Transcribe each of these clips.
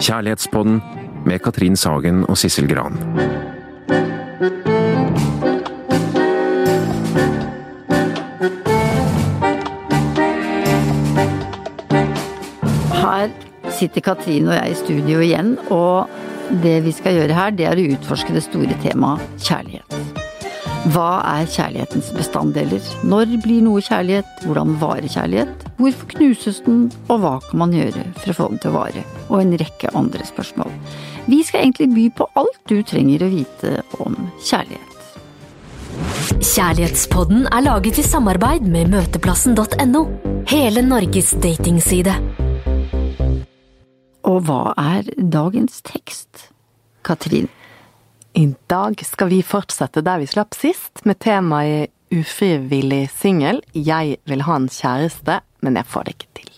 Kjærlighetspodden med Katrin Sagen og Sissel Gran. Her sitter Katrin og jeg i studio igjen, og det vi skal gjøre her, det er å utforske det store temaet kjærlighet. Hva er kjærlighetens bestanddeler? Når blir noe kjærlighet? Hvordan varer kjærlighet? Hvorfor knuses den? Og hva kan man gjøre for å få den til å vare? Og en rekke andre spørsmål. Vi skal egentlig by på alt du trenger å vite om kjærlighet. Kjærlighetspodden er laget i samarbeid med møteplassen.no. Hele Norges datingside. Og hva er dagens tekst? Katrin? I dag skal vi fortsette der vi slapp sist, med temaet ufrivillig singel. Jeg vil ha en kjæreste, men jeg får det ikke til.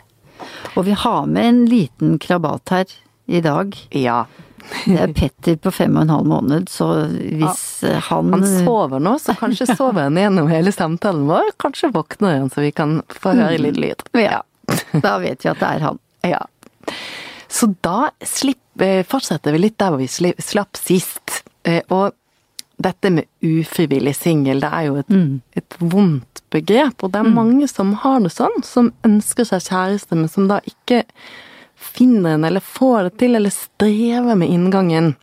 Og vi har med en liten krabat her i dag. Ja. Det er Petter på fem og en halv måned, så hvis ja. han Han sover nå, så kanskje sover han gjennom hele samtalen vår. Kanskje våkner han, så vi kan få høre litt lyd. Ja. Da vet vi at det er han. Ja. Så da slipper, fortsetter vi litt der hvor vi slapp sist. Eh, og dette med ufrivillig singel, det er jo et, mm. et, vondt begrep. Og det er mm. mange som har det sånn, som ønsker seg kjæreste, men som da ikke finner en, eller får det til, eller strever med inngangen.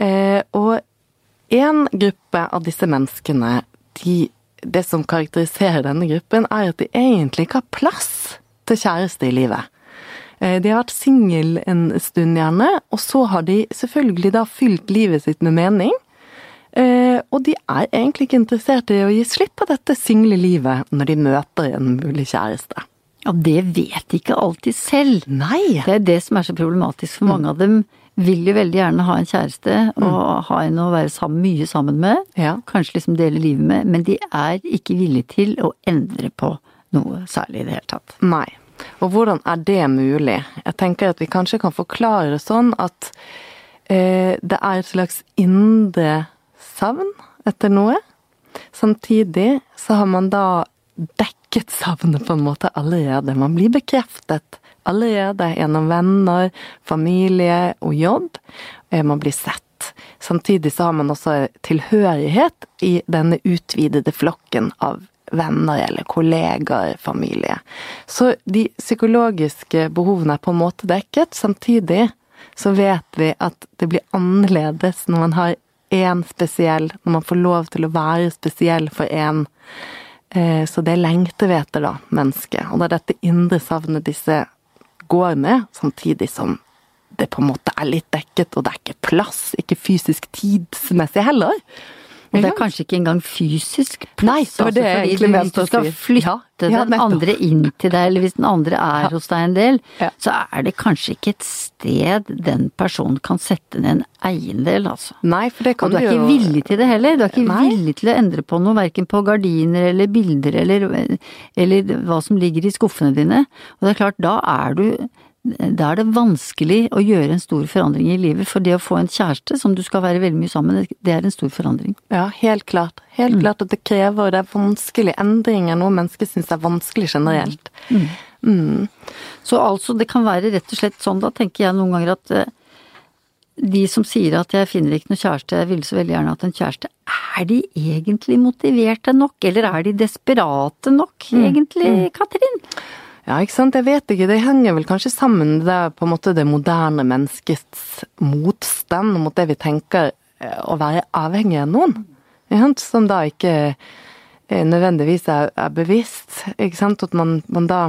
Eh, og en gruppe av disse menneskene, de, det som karakteriserer denne gruppen, er at de egentlig ikke har plass til kjæreste i livet. Eh, de har vært singel en stund, gjerne, og så har de selvfølgelig da fylt livet sitt med mening. Eh, og de er egentlig ikke interessert i å gi slipp på dette single livet når de møter en mulig kjæreste. Ja, det vet de ikke alltid selv. Nei. Det er det som er så problematisk, for mange av dem vil jo veldig gjerne ha en kjæreste og mm. ha en å være sammen, mye sammen med. Ja. Kanskje liksom dele livet med, men de er ikke villige til å endre på noe særlig i det hele tatt. Nei. Og hvordan er det mulig? Jeg tenker at vi kanskje kan forklare det sånn at eh, det er et slags indre savn etter noe. Samtidig så har man da dekket savnet på en måte allerede. Man blir bekreftet allerede gjennom venner, familie og jobb. Eh, man blir sett. Samtidig så har man også tilhørighet i denne utvidede flokken av venner eller kollegaer, familie. Så de psykologiske behovene er på en måte dekket. Samtidig så vet vi at det blir annerledes når man har én spesiell, når man får lov til å være spesiell for én. Eh, så det lengter vi etter, da, mennesket. Og det er dette indre savnet disse går med, samtidig som det på en måte er litt dekket, og det er ikke plass, ikke fysisk tidsmessig heller. Og det er kanskje ikke engang fysisk plass. Nei, det var det altså, egentlig Hvis du skal flytte ja, ja, den andre inn til deg, eller hvis den andre er hos deg en del, så er det kanskje ikke et sted den personen kan sette ned en eiendel, altså. Nei, for det kan Og du er ikke jo... villig til det heller. Du er ikke Nei. villig til å endre på noe, verken på gardiner eller bilder eller, eller hva som ligger i skuffene dine. Og det er klart, da er du da er det vanskelig å gjøre en stor forandring i livet. For det å få en kjæreste som du skal være veldig mye sammen med, det er en stor forandring. Ja, helt klart. Helt mm. klart at det krever, og det er vanskelig. Endringer noe mennesker syns er vanskelig generelt. Mm. Mm. Så altså, det kan være rett og slett sånn, da tenker jeg noen ganger at uh, de som sier at jeg finner ikke noe kjæreste, jeg vil så veldig gjerne hatt en kjæreste, er de egentlig motiverte nok, eller er de desperate nok, mm. egentlig, mm. Katrin? Ja, ikke sant. Jeg vet ikke. Det henger vel kanskje sammen med det, på en måte det moderne menneskets motstand mot det vi tenker eh, å være avhengig av noen. Som da ikke eh, nødvendigvis er, er bevisst. Ikke sant. At man, man da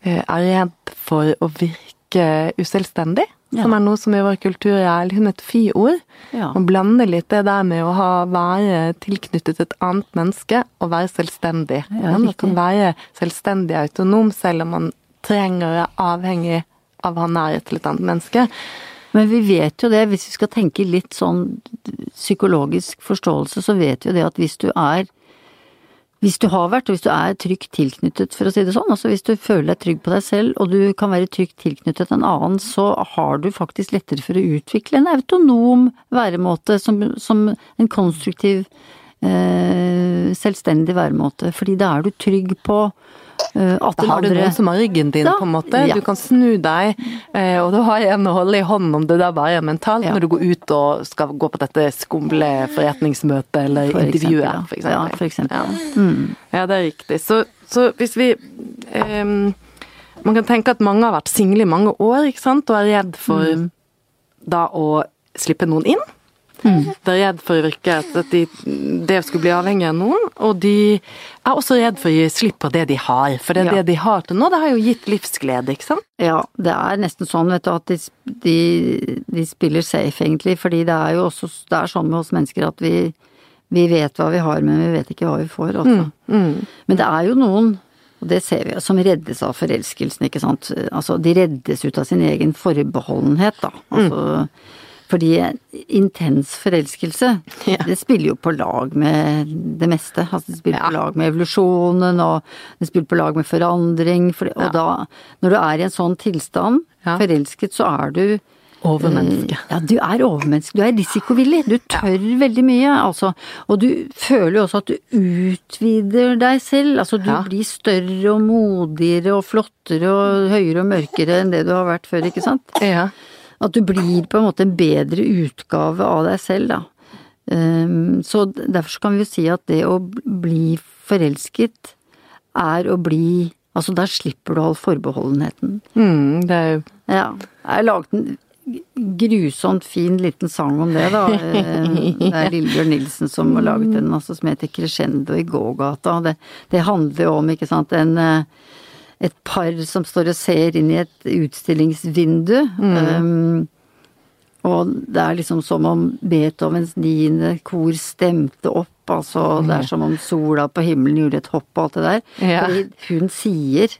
eh, er redd for å virke uselvstendig. Ja. Som er noe som i vår kultur er liksom et fy-ord. Ja. Man blander litt det der med å ha, være tilknyttet et annet menneske og være selvstendig. Ja, man kan være selvstendig autonom selv om man trenger å være avhengig av å ha nærhet til et annet menneske. Men vi vet jo det, hvis vi skal tenke litt sånn psykologisk forståelse, så vet vi jo det at hvis du er hvis du har vært, og hvis du er trygt tilknyttet, for å si det sånn, altså hvis du føler deg trygg på deg selv, og du kan være trygt tilknyttet en annen, så har du faktisk lettere for å utvikle en autonom væremåte som, som en konstruktiv eh, selvstendig væremåte. Fordi da er du trygg på at Da har du noen som har ryggen din, Da- på en måte. ja. Du kan snu deg, eh, og du har en å holde i hånden om det der bare er mentalt, Ja. når du går ut og skal gå på dette skumle forretningsmøtet eller For intervjuet, eksempel. Ja, for eksempel. Ja. Mm. Ja, det er riktig. Så, så hvis vi um, Man kan tenke at mange har vært single i mange år, ikke sant, og er redd for Mm. da å slippe noen inn. Mm. De er redd for å virke at de, det skulle bli avhengig av noen, og de er også redd for å gi slipp på det de har. For det, Ja. det de har til nå, det har jo gitt livsglede, ikke sant? Ja, det er nesten sånn, vet du, at de, de, de spiller safe, egentlig. Fordi det er jo også det er sånn med oss mennesker at vi, vi vet hva vi har, men vi vet ikke hva vi får. Altså. Mm. Men det er jo noen, og det ser vi, som reddes av forelskelsen, ikke sant. Altså, de reddes ut av sin egen forbeholdenhet, da. Altså, Fordi intens forelskelse, Ja. det spiller jo på lag med det meste. Altså, det spiller Ja. på lag med evolusjonen, og det spiller på lag med forandring. For, og Ja. da, når du er i en sånn tilstand, Ja. forelsket, så er du Overmenneske. Eh, Ja, du er overmenneske. Du er risikovillig. Du tør veldig mye, altså. Og du føler jo også at du utvider deg selv. Altså du Ja. blir større og modigere og flottere og høyere og mørkere enn det du har vært før, ikke sant? Ja. At du blir på en måte en bedre utgave av deg selv, da. Ehm, Så derfor kan vi jo si at det å bli forelsket er å bli Altså der slipper du all forbeholdenheten. Mm, det er jo Ja. Jeg laget en grusomt fin liten sang om det, da. Eh, Det er Lillebjørn Nilsen som har laget den, altså, som heter 'Crescendo i gågata'. Det, det handler jo om, ikke sant, en eh, et par som står og ser inn i et utstillingsvindu. Um, og det er liksom som om Beethovens niende kor stemte opp, altså det er som om sola på himmelen gjorde et hopp og alt det der. Ja. Hun sier,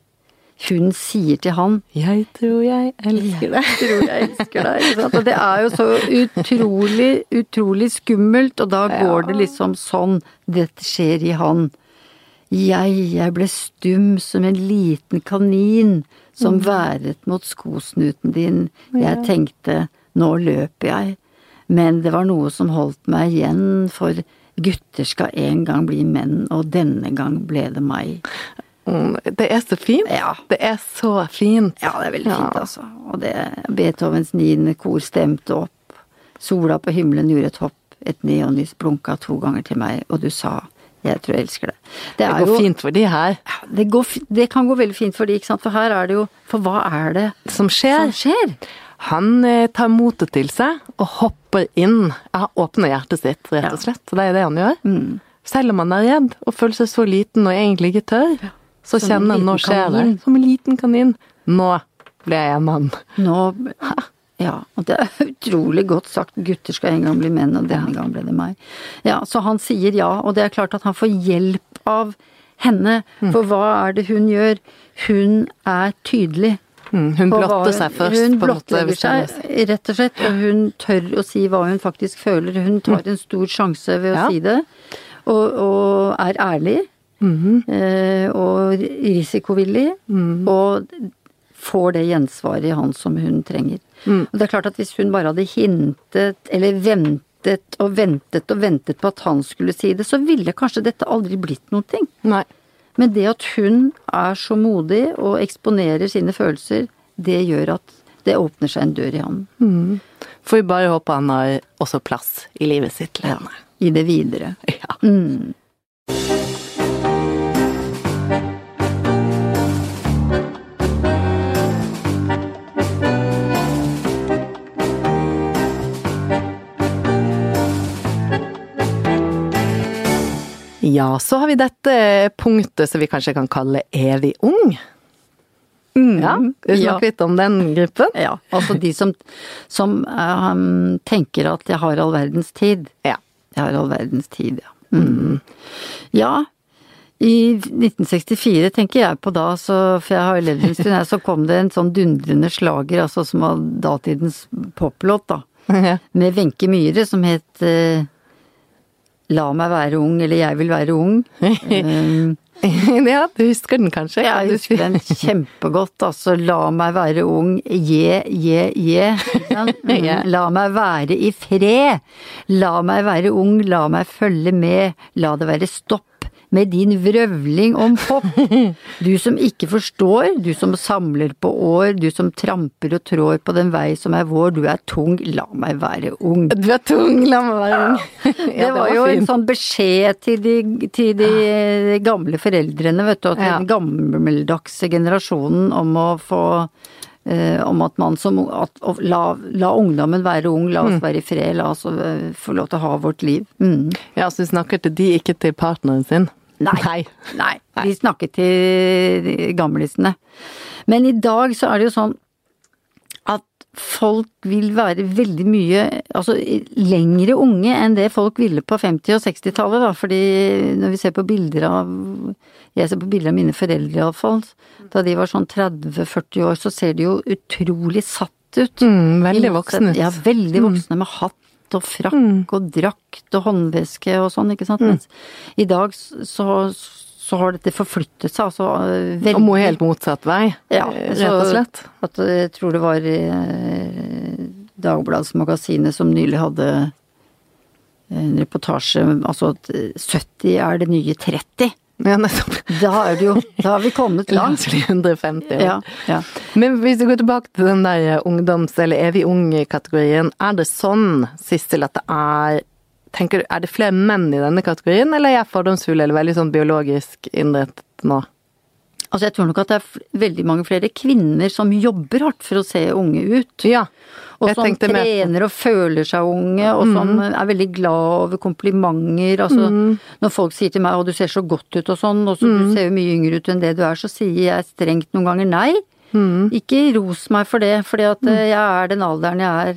hun sier til han Jeg tror jeg elsker deg. tror jeg elsker deg. Og det er jo så utrolig, utrolig skummelt, og da går det liksom sånn Dette skjer i han. Jeg, jeg ble stum som en liten kanin som været mot skosnuten din. Jeg tenkte nå løper jeg, men det var noe som holdt meg igjen, for gutter skal en gang bli menn, og denne gang ble det meg. Mm, Det er så fint. Ja. Det er så fint. Ja, det er veldig fint, Ja. altså. Og det Beethovens niende kor stemte opp. Sola på himmelen gjorde et hopp. Et neonlys blunka to ganger til meg, og du sa 'jeg tror jeg elsker. Det, Det er går jo, fint for de her. Det, går, det kan gå veldig fint for de, ikke sant. For her er det jo For hva er det Som skjer. som skjer? Han eh, tar motet til seg og hopper inn. Ja, åpner hjertet sitt, rett og slett. Ja. det er det han gjør. Mm. Selv om han er redd og føler seg så liten og egentlig ikke tør, så Som kjenner han nå skjer det. Som en liten kanin. Nå ble jeg en mann. Nå Ja, og det er utrolig godt sagt. Gutter skal en gang bli menn, og denne gang ble det meg. Ja, så han sier ja, og det er klart at han får hjelp av henne. Mm. For hva er det hun gjør? Hun er tydelig. Mm, hun blotter seg først. Hun på en måte, er seg, rett og slett. Og hun tør å si hva hun faktisk føler. Hun tar en stor sjanse ved å Mm. Ja. si det. Og, og er ærlig. Mm -hmm. og risikovillig. Mm. Og får det gjensvaret i han som hun trenger. Mm. Og det er klart at hvis hun bare hadde hintet, eller ventet og ventet og ventet på at han skulle si det, så ville kanskje dette aldri blitt noen ting. Nei. Men det at hun er så modig og eksponerer sine følelser, det gjør at det åpner seg en dør i han. Får vi bare håpe han har også plass i livet sitt til henne. I det videre. Ja. Mm. Ja, så har vi dette punktet som vi kanskje kan kalle evig ung. Ja, skal vi Ja. litt om den gruppen? Ja, altså de som, som eh, tenker at jeg har all verdens tid. Ja. Jeg har all verdens tid, ja. Mm. Ja, i 1964 tenker jeg på da, så, for jeg har jo levd en stund her, så kom det en sånn dundrende slager, altså som var datidens poplåt, da. Med Wenche Myhre, som het eh, La meg være ung, eller Jeg vil være ung. Um, ja, du husker den kanskje? jeg husker den kjempegodt. Altså, la meg være ung, je, je, je. Ja. Mm, La meg være i fred. La meg være ung, la meg følge med. La det være stopp med din vrøvling om hopp. Du som ikke forstår, du som samler på år, du som tramper og trår på den vei som er vår, du er tung, la meg være ung. Du er tung, la meg være ung. Ja, det var jo en sånn beskjed til de, til de gamle foreldrene, vet du, og til Ja. den gammeldagse generasjonen om å få Uh, om at man som at, la, la ungdommen være ung, la oss Mm. være i fred, la oss uh, få lov til å ha vårt liv. Mm. Ja, så du snakker til de, ikke til partneren sin? Nei. Nei. De snakket til gamlisene. Men i dag så er det jo sånn at folk vil være veldig mye altså lengre unge enn det folk ville på 50- og 60-tallet, da. Fordi når vi ser på bilder av Jeg ser på bilder av mine foreldre iallfall. Da de var sånn 30-40 år, så ser de jo utrolig satt ut. Mm, veldig voksne ut. Ja, veldig voksne med hatt og frakk og drakt og håndveske og sånn, ikke sant. Mens i dag så, så har dette forflyttet seg altså veldig. Og må helt motsatt vei, Ja, eh, rett og slett. At jeg tror det var eh, Dagbladsmagasinet som nylig hadde en reportasje, altså at 70 er det nye 30. Ja, nettopp. Da er det jo Da har vi kommet langt. langt. oss 150 år. Ja, ja. Men hvis du går tilbake til den der ungdoms- eller evig ung-kategorien, er det sånn, Sissel, at det er Tenker du, Er det flere menn i denne kategorien, eller er jeg fordomsfull eller veldig sånn biologisk innrettet nå? Altså jeg tror nok at det er veldig mange flere kvinner som jobber hardt for å se unge ut. Ja. Og som mer trener og føler seg unge, og som er veldig glad over komplimenter. Altså, når folk sier til meg 'å, du ser så godt ut' og sånn, og så du ser jo mye yngre ut enn det du er, så sier jeg strengt noen ganger nei. Ikke ros meg for det, fordi at eh, jeg er den alderen jeg er.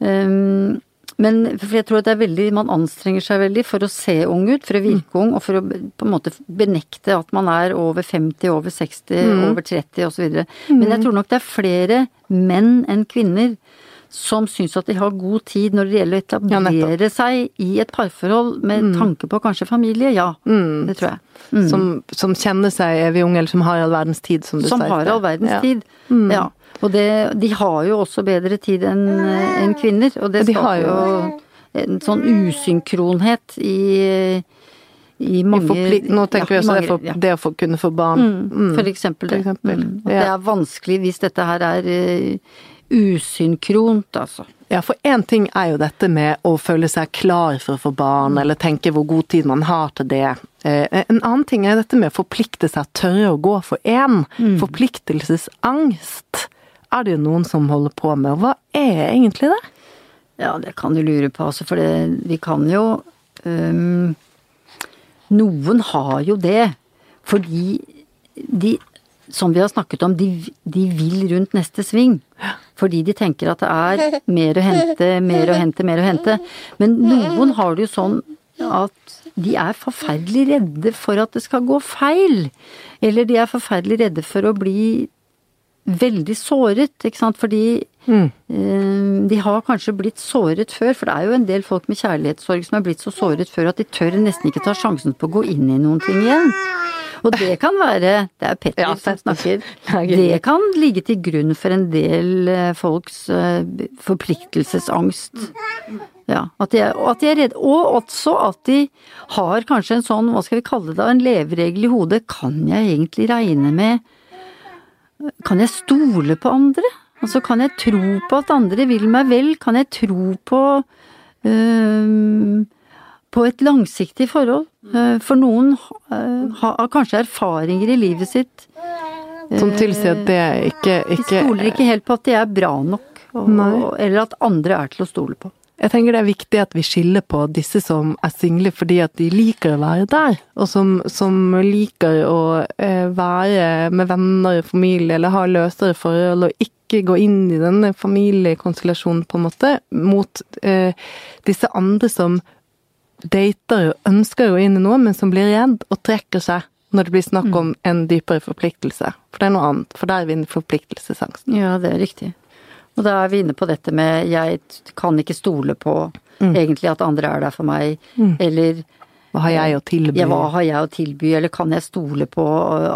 um, men for jeg tror at det er veldig, man anstrenger seg veldig for å se ung ut, for å virke ung, og for å på en måte benekte at man er over 50, over 60, over 30 osv. Men jeg tror nok det er flere menn enn kvinner som syns at de har god tid når det gjelder å Ja, etablere seg i et parforhold med tanke på kanskje familie. Ja, det tror jeg. Mm. Som, som kjenner seg evig ung, eller som har all verdens tid, som du Som sier. har all verdens Ja. tid. Ja. Og det, de har jo også bedre tid enn en kvinner, og det De skaper har jo en sånn usynkronhet i, i mange Forpli nå tenker vi også mange- det, for, ja. det å få kunne få barn. Mm, For eksempel det. For eksempel, Mm. At ja. det er vanskelig hvis dette her er uh, usynkront, altså. Ja, for én ting er jo dette med å føle seg klar for å få barn, eller tenke hvor god tid man har til det. Eh, En annen ting er dette med å forplikte seg, tørre å gå for én. Forpliktelsesangst er det jo noen som holder på med, og hva er egentlig det? Ja, det kan du lure på, altså, for det, vi kan jo um, Noen har jo det, fordi de, som vi har snakket om, de, de vil rundt neste sving. Fordi de tenker at det er mer å hente, mer å hente, mer å hente. Men noen har det jo sånn at de er forferdelig redde for at det skal gå feil. Eller de er forferdelig redde for å bli veldig såret, ikke sant. Fordi eh, de har kanskje blitt såret før. For det er jo en del folk med kjærlighetssorg som er blitt så såret før at de tør nesten ikke ta sjansen på å gå inn i noen ting igjen. Og det kan være Det er Petter Ja, som snakker. Det kan ligge til grunn for en del eh, folks eh, forpliktelsesangst. Ja, at de, er, og at de er redde. Og også at de har kanskje en sånn, hva skal vi kalle det, en leveregel i hodet. Kan jeg egentlig regne med Kan jeg stole på andre? Altså, kan jeg tro på at andre vil meg vel? Kan jeg tro på øhm, på et langsiktig forhold? Eh, For noen eh, har kanskje erfaringer i livet sitt Som tilsier at det ikke, De stoler ikke helt på at de er bra nok, og, eller at andre er til å stole på. Jeg tenker det er viktig at vi skiller på disse som er single fordi at de liker å være der, og som, som liker å eh, være med venner og familie eller ha løsere forhold og ikke gå inn i denne familiekonstellasjonen på en måte, mot eh, disse andre som dater og ønsker å gå inn i noe, men som blir redd og trekker seg når det blir snakk om en dypere forpliktelse. For det er noe annet, for der er vi inne i. Ja, det er riktig. Og da er vi inne på dette med jeg kan ikke stole på egentlig at andre er der for meg, eller Hva har jeg å tilby? ja, hva har jeg å tilby, eller kan jeg stole på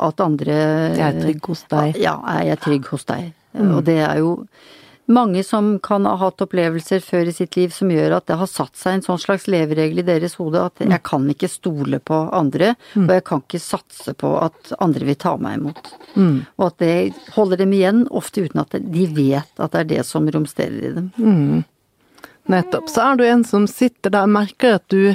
at andre Jeg er trygg hos deg. Ja, er jeg trygg hos deg? Og det er jo mange som kan ha hatt opplevelser før i sitt liv som gjør at det har satt seg en sånn slags leveregel i deres hode at jeg kan ikke stole på andre, og jeg kan ikke satse på at andre vil ta meg imot. Og at det holder dem igjen, ofte uten at de vet at det er det som romsterer i dem. Nettopp. Så er du en som sitter der og merker at du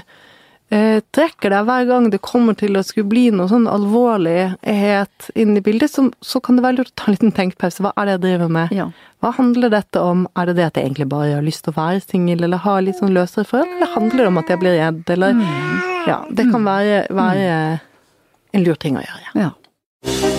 eh, trekker deg hver gang det kommer til å skulle bli noe sånn alvorlighet inn i bildet, så, så kan det være lurt å ta en liten tenkepause. Hva er det jeg driver med? Ja. Hva handler dette om? Er det det at jeg egentlig bare har lyst til å være singel, eller ha litt sånn løsere forhold? Eller handler det om at jeg blir redd, eller Ja, det kan være, være en lur ting å gjøre. Ja. Ja.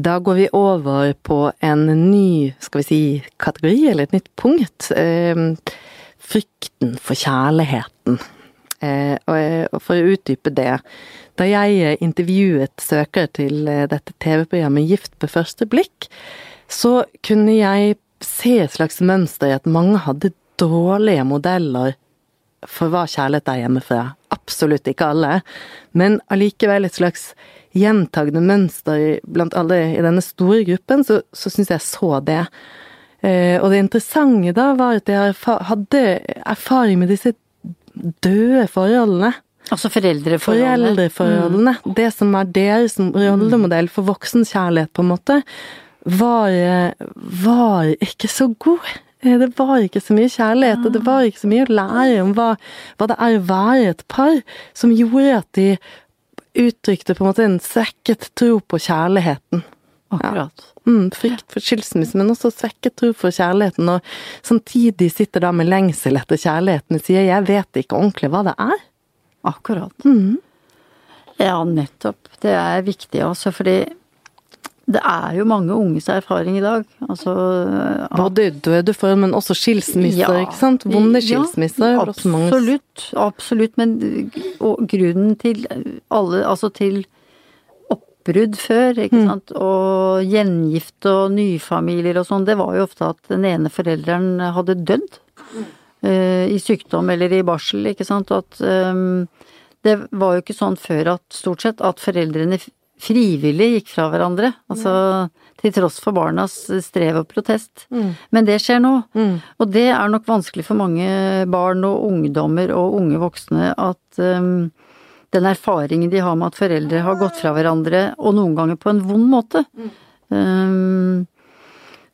Da går vi over på en ny, skal vi si, kategori, eller et nytt punkt. Eh, frykten for kjærligheten. Eh, og, og for å utdype det Da jeg intervjuet søkere til eh, dette TV-programmet Gift på første blikk, så kunne jeg se et slags mønster i at mange hadde dårlige modeller for hva kjærlighet er hjemmefra. Absolutt ikke alle, men allikevel et slags gjentagende mønster blant alle i denne store gruppen, så, så syns jeg så det. Eh, og det interessante da var at jeg hadde erfaring med disse døde forholdene. Altså foreldreforholdene. Foreldreforholdene. Det som er deres rollemodell for voksenkjærlighet, på en måte, var, var ikke så god. Eh, Det var ikke så mye kjærlighet, og det var ikke så mye å lære om hva, hva det er å være et par, som gjorde at de uttrykte på en måte en svekket tro på kjærligheten. Akkurat. Mm, frykt for skilsmisse, men også svekket tro for kjærligheten, og samtidig sitter da med lengsel etter kjærligheten og sier 'jeg vet ikke ordentlig hva det er'. Akkurat. Ja, nettopp. Det er viktig også, fordi det er jo mange unges erfaring i dag. Altså Både døde forhold, men også skilsmisser, Ja. ikke sant? Vonde skilsmisser. Ja, absolutt. Absolutt. Men grunnen til alle Altså til oppbrudd før, Mm. ikke sant, og gjengift og nyfamilier og sånn, det var jo ofte at den ene forelderen hadde dødd. Uh, I sykdom eller i barsel, ikke sant. At um, det var jo ikke sånn før at stort sett at foreldrene frivillig gikk fra hverandre. Altså til tross for barnas strev og protest. Men det skjer nå. Og det er nok vanskelig for mange barn og ungdommer og unge voksne at um, den erfaringen de har med at foreldre har gått fra hverandre, og noen ganger på en vond måte. Um,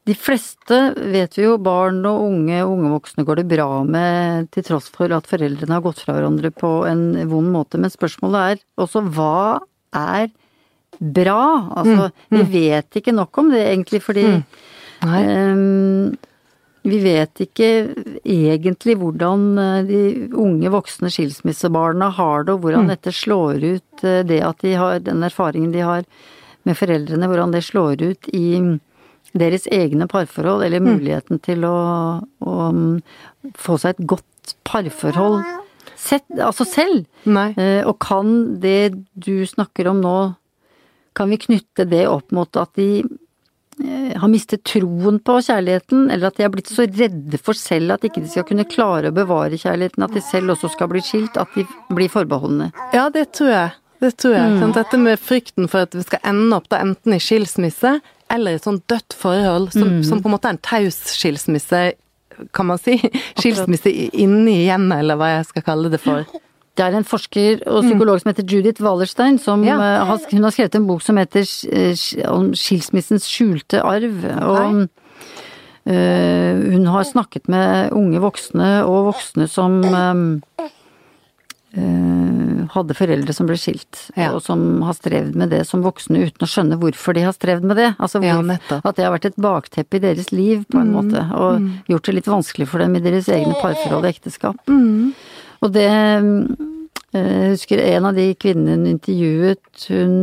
de fleste vet vi jo, barn og unge og unge voksne går det bra med til tross for at foreldrene har gått fra hverandre på en vond måte. Men spørsmålet er også hva er bra? Altså, vi vet ikke nok om det egentlig, fordi. Ehm, vi vet ikke egentlig hvordan eh, de unge voksne skilsmissebarna har det, og hvordan dette slår ut, eh, det at de har den erfaringen de har med foreldrene, hvordan det slår ut i deres egne parforhold, eller muligheten til å, å mm, få seg et godt parforhold sett, altså selv. Nei. Eh, Og kan det du snakker om nå, kan vi knytte det opp mot at de eh, har mistet troen på kjærligheten, eller at de har blitt så redde for selv at ikke de skal kunne klare å bevare kjærligheten, at de selv også skal bli skilt, at de blir forbeholdne. Ja, det tror jeg. Det tror jeg. Mm. Dette med frykten for at vi skal ende opp da enten i skilsmisse eller i et sånt dødt forhold, som, som på en måte er en taus skilsmisse, kan man si. Skilsmisse i- inni hjemmet, eller hva jeg skal kalle det for. Det er en forsker og psykolog som heter Judith Wallerstein, som Ja. eh, har, hun har skrevet en bok som heter eh, om skilsmissens skjulte arv. Og eh, hun har snakket med unge voksne og voksne som eh, hadde foreldre som ble skilt, Ja. og som har strevd med det som voksne uten å skjønne hvorfor de har strevd med det. Altså hvor. Mm. at det har vært et bakteppe i deres liv, på en måte, og gjort det litt vanskelig for dem i deres egne parforhold og ekteskap. Mm. Og det eh, Jeg husker en av de kvinnene hun intervjuet, hun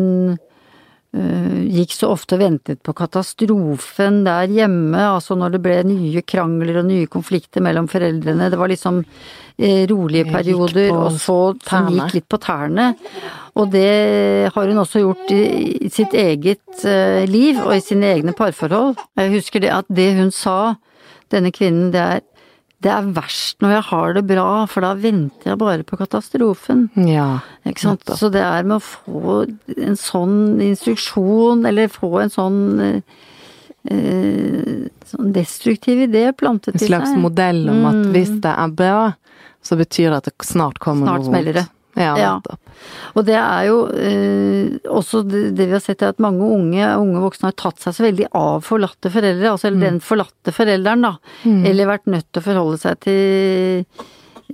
øh, gikk så ofte og ventet på katastrofen der hjemme, altså når det ble nye krangler og nye konflikter mellom foreldrene. Det var liksom eh, rolige perioder, og så som gikk litt på tærne. Og det har hun også gjort i, sitt eget eh, liv og i sine egne parforhold. Jeg husker det at det hun sa, denne kvinnen, det er det er verst når jeg har det bra, for da venter jeg bare på katastrofen. Ja. Ikke sant? Så det er med å få en sånn instruksjon, eller få en sånn eh, sånn destruktiv idé plantet En slags modell om at Mm. hvis det er bra, så betyr det at det snart kommer Snart noe smeller det. Ja, Ja. Og det er jo eh, også det, det vi har sett, er at mange unge, unge voksne har tatt seg så veldig av forlatte foreldre, altså eller den forlatte forelderen, da. Eller vært nødt til å forholde seg til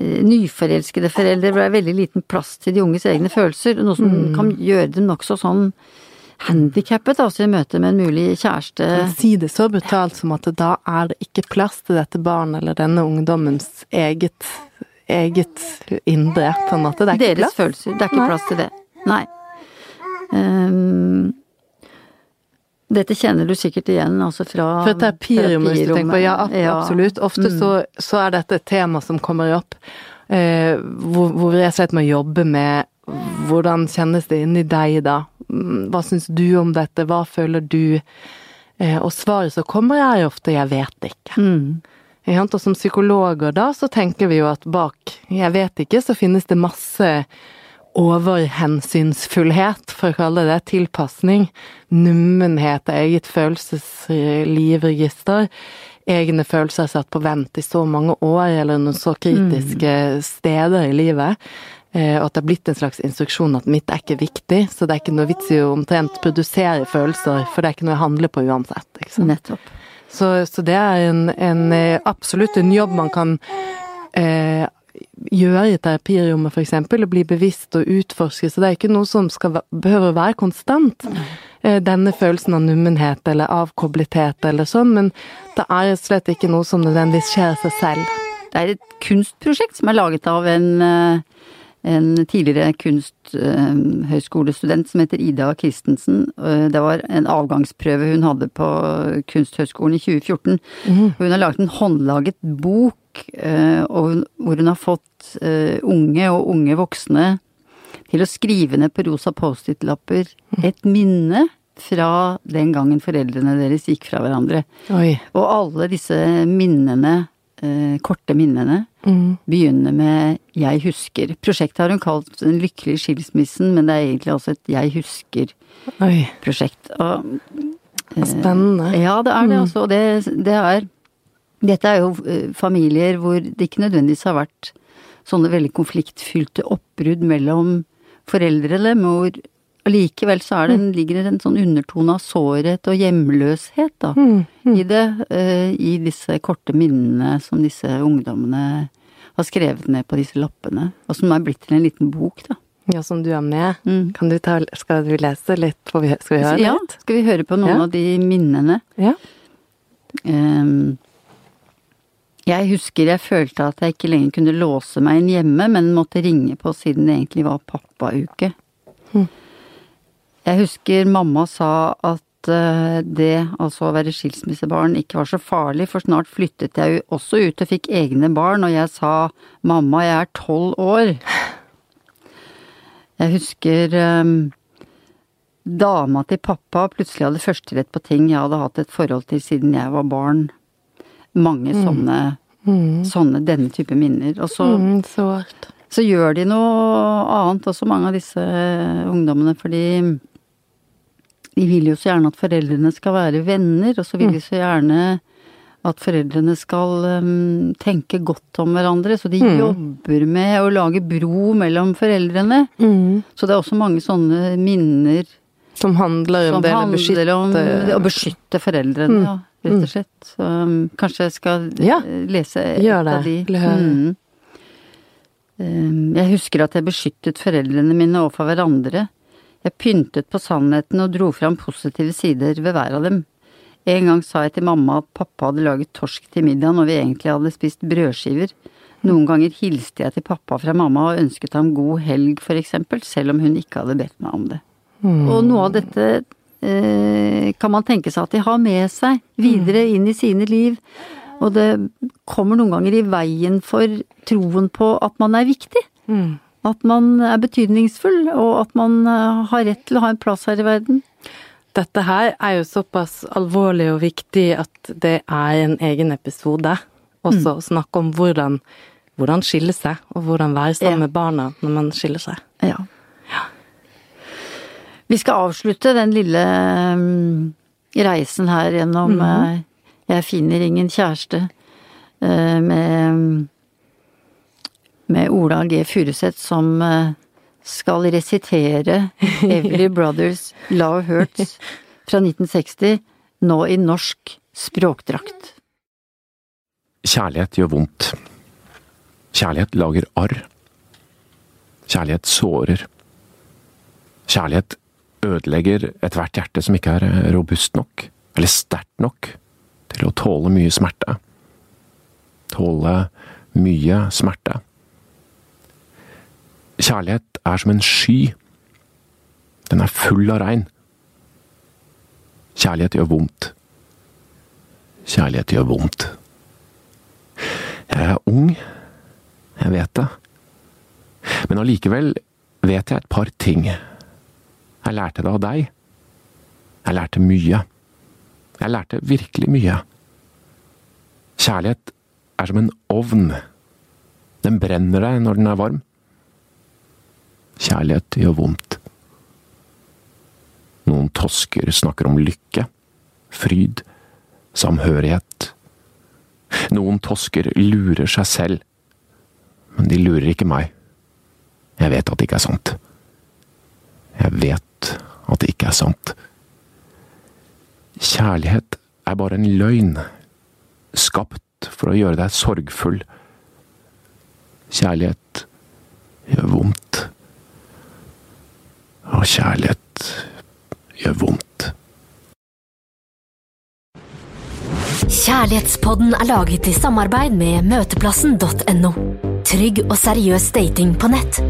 eh, nyforelskede foreldre, hvor det er veldig liten plass til de unges egne følelser. Noe som kan gjøre dem nokså sånn handikappet, altså i møte med en mulig kjæreste. Si det så brutalt som at da er det ikke plass til dette barnet eller denne ungdommens eget, eget indre, på en måte. Det er ikke Deres plass. følelser. Det er ikke Nei. plass til det. Nei. Um, dette kjenner du sikkert igjen altså fra Fra terapirommet, hvis du tenker på, ja, ab- Ja. absolutt. Ofte så, så er dette et tema som kommer opp, eh, hvor, hvor og slett må jobbe med hvordan kjennes det inni deg da? Mm, Hva syns du om dette, hva føler du? Eh, og svaret som kommer er ofte 'jeg vet ikke'. Mm. Og som psykologer da, så tenker vi jo at bak 'jeg vet ikke', så finnes det masse overhensynsfullhet, for å kalle det tilpasning. Nummenhet av eget følelseslivregister. Egne følelser satt på vent i så mange år, eller noen så kritiske steder i livet. Eh, Og at det er blitt en slags instruksjon at mitt er ikke viktig, så det er ikke noe vits i å omtrent produsere følelser, for det er ikke noe jeg handler på uansett. Nettopp. Så, så det er en, en eh, absolutt en jobb man kan eh, gjøre i terapirommet, eksempel, og bli bevisst og utforske. Så det er ikke noe som skal, behøver å være konstant. Eh, denne følelsen av nummenhet eller avkoblethet eller sånn, men det er slett ikke noe som nødvendigvis skjer seg selv. Det er et kunstprosjekt som er laget av en, eh, en tidligere kunsthøyskolestudent som heter Ida Christensen. Eh, Det var en avgangsprøve hun hadde på Kunsthøgskolen i 2014. Hun har laget en håndlaget bok eh, og hvor hun har fått eh, unge og unge voksne til å skrive ned på rosa Post-It-lapper et minne fra den gangen foreldrene deres gikk fra hverandre. Oi. Og alle disse minnene, eh, korte minnene, begynne med 'jeg husker'. Prosjektet har hun kalt 'Den lykkelige skilsmissen', men det er egentlig også et 'jeg husker'-prosjekt. Eh, Spennende. Ja, det er det også. Og det, det er Dette er jo eh, familier hvor det ikke nødvendigvis har vært sånne veldig konfliktfylte oppbrudd mellom foreldrene, men hvor allikevel så er det, mm. ligger det en sånn undertone av sårhet og hjemløshet, da Mm, i det, Uh, i disse korte minnene som disse ungdommene har skrevet ned på disse lappene, og som er blitt til en liten bok, da. Ja, som du er med. Mm. Kan du ta, skal du lese litt? Får vi, skal vi høre Ja, skal vi høre på noen Ja. av de minnene? Ja. Um, jeg husker jeg følte at jeg ikke lenger kunne låse meg inn hjemme, men måtte ringe på siden det egentlig var pappauke. Mhm. Jeg husker mamma sa at eh, det, altså å være skilsmissebarn, ikke var så farlig, for snart flyttet jeg jo også ut og fikk egne barn, og jeg sa mamma, jeg er tolv år. Jeg husker um, dama til pappa plutselig hadde førsterett på ting jeg hadde hatt et forhold til siden jeg var barn. Mange sånne, sånne denne type minner. Og så, Mm, så, så gjør de noe annet også, mange av disse ungdommene, fordi de vil jo så gjerne at foreldrene skal være venner, og så vil de så gjerne at foreldrene skal um, tenke godt om hverandre, så de jobber med å lage bro mellom foreldrene. Mm. Så det er også mange sånne minner Som handler om som det å beskytte om å beskytte foreldrene, Mm. ja, rett og slett. Så, um, kanskje jeg skal Ja, eh, lese et gjør det. av de. Mm. Um, Jeg husker at jeg beskyttet foreldrene mine overfor hverandre. Jeg pyntet på sannheten og dro fram positive sider ved hver av dem. En gang sa jeg til mamma at pappa hadde laget torsk til middag når vi egentlig hadde spist brødskiver. Noen ganger hilste jeg til pappa fra mamma og ønsket ham god helg, for eksempel, selv om hun ikke hadde bedt meg om det. Mm. Og noe av dette eh, kan man tenke seg at de har med seg videre inn i sine liv. Og det kommer noen ganger i veien for troen på at man er viktig. Mm. At man er betydningsfull, og at man eh, har rett til å ha en plass her i verden. Dette her er jo såpass alvorlig og viktig at det er en egen episode. Også å snakke om hvordan, hvordan skille seg, og hvordan være sammen Ja. med barna når man skiller seg. Ja. Vi skal avslutte den lille mm, reisen her gjennom eh, Jeg finner ingen kjæreste eh, med, med Ola G. Furuseth som eh, skal resitere Every Brothers Love Hurts fra 1960, nå i norsk språkdrakt. Kjærlighet gjør vondt. Kjærlighet lager arr. Kjærlighet sårer. Kjærlighet ødelegger ethvert hjerte som ikke er robust nok, eller sterkt nok, til å tåle mye smerte. Tåle mye smerte. Kjærlighet er som en sky. Den er full av regn. Kjærlighet gjør vondt. Kjærlighet gjør vondt. Jeg er ung, jeg vet det. Men allikevel vet jeg et par ting. Jeg lærte det av deg. Jeg lærte mye. Jeg lærte virkelig mye. Kjærlighet er som en ovn. Den brenner deg når den er varm. Kjærlighet gjør vondt. Noen tosker snakker om lykke, fryd, samhørighet. Noen tosker lurer seg selv, men de lurer ikke meg. Jeg vet at det ikke er sant. Jeg vet at det ikke er sant. Kjærlighet er bare en løgn, skapt for å gjøre deg sorgfull. Kjærlighet gjør vondt. Og kjærlighet gjør vondt. Kjærlighetspodden er laget i samarbeid med møteplassen.no. Trygg og seriøs dating på nett.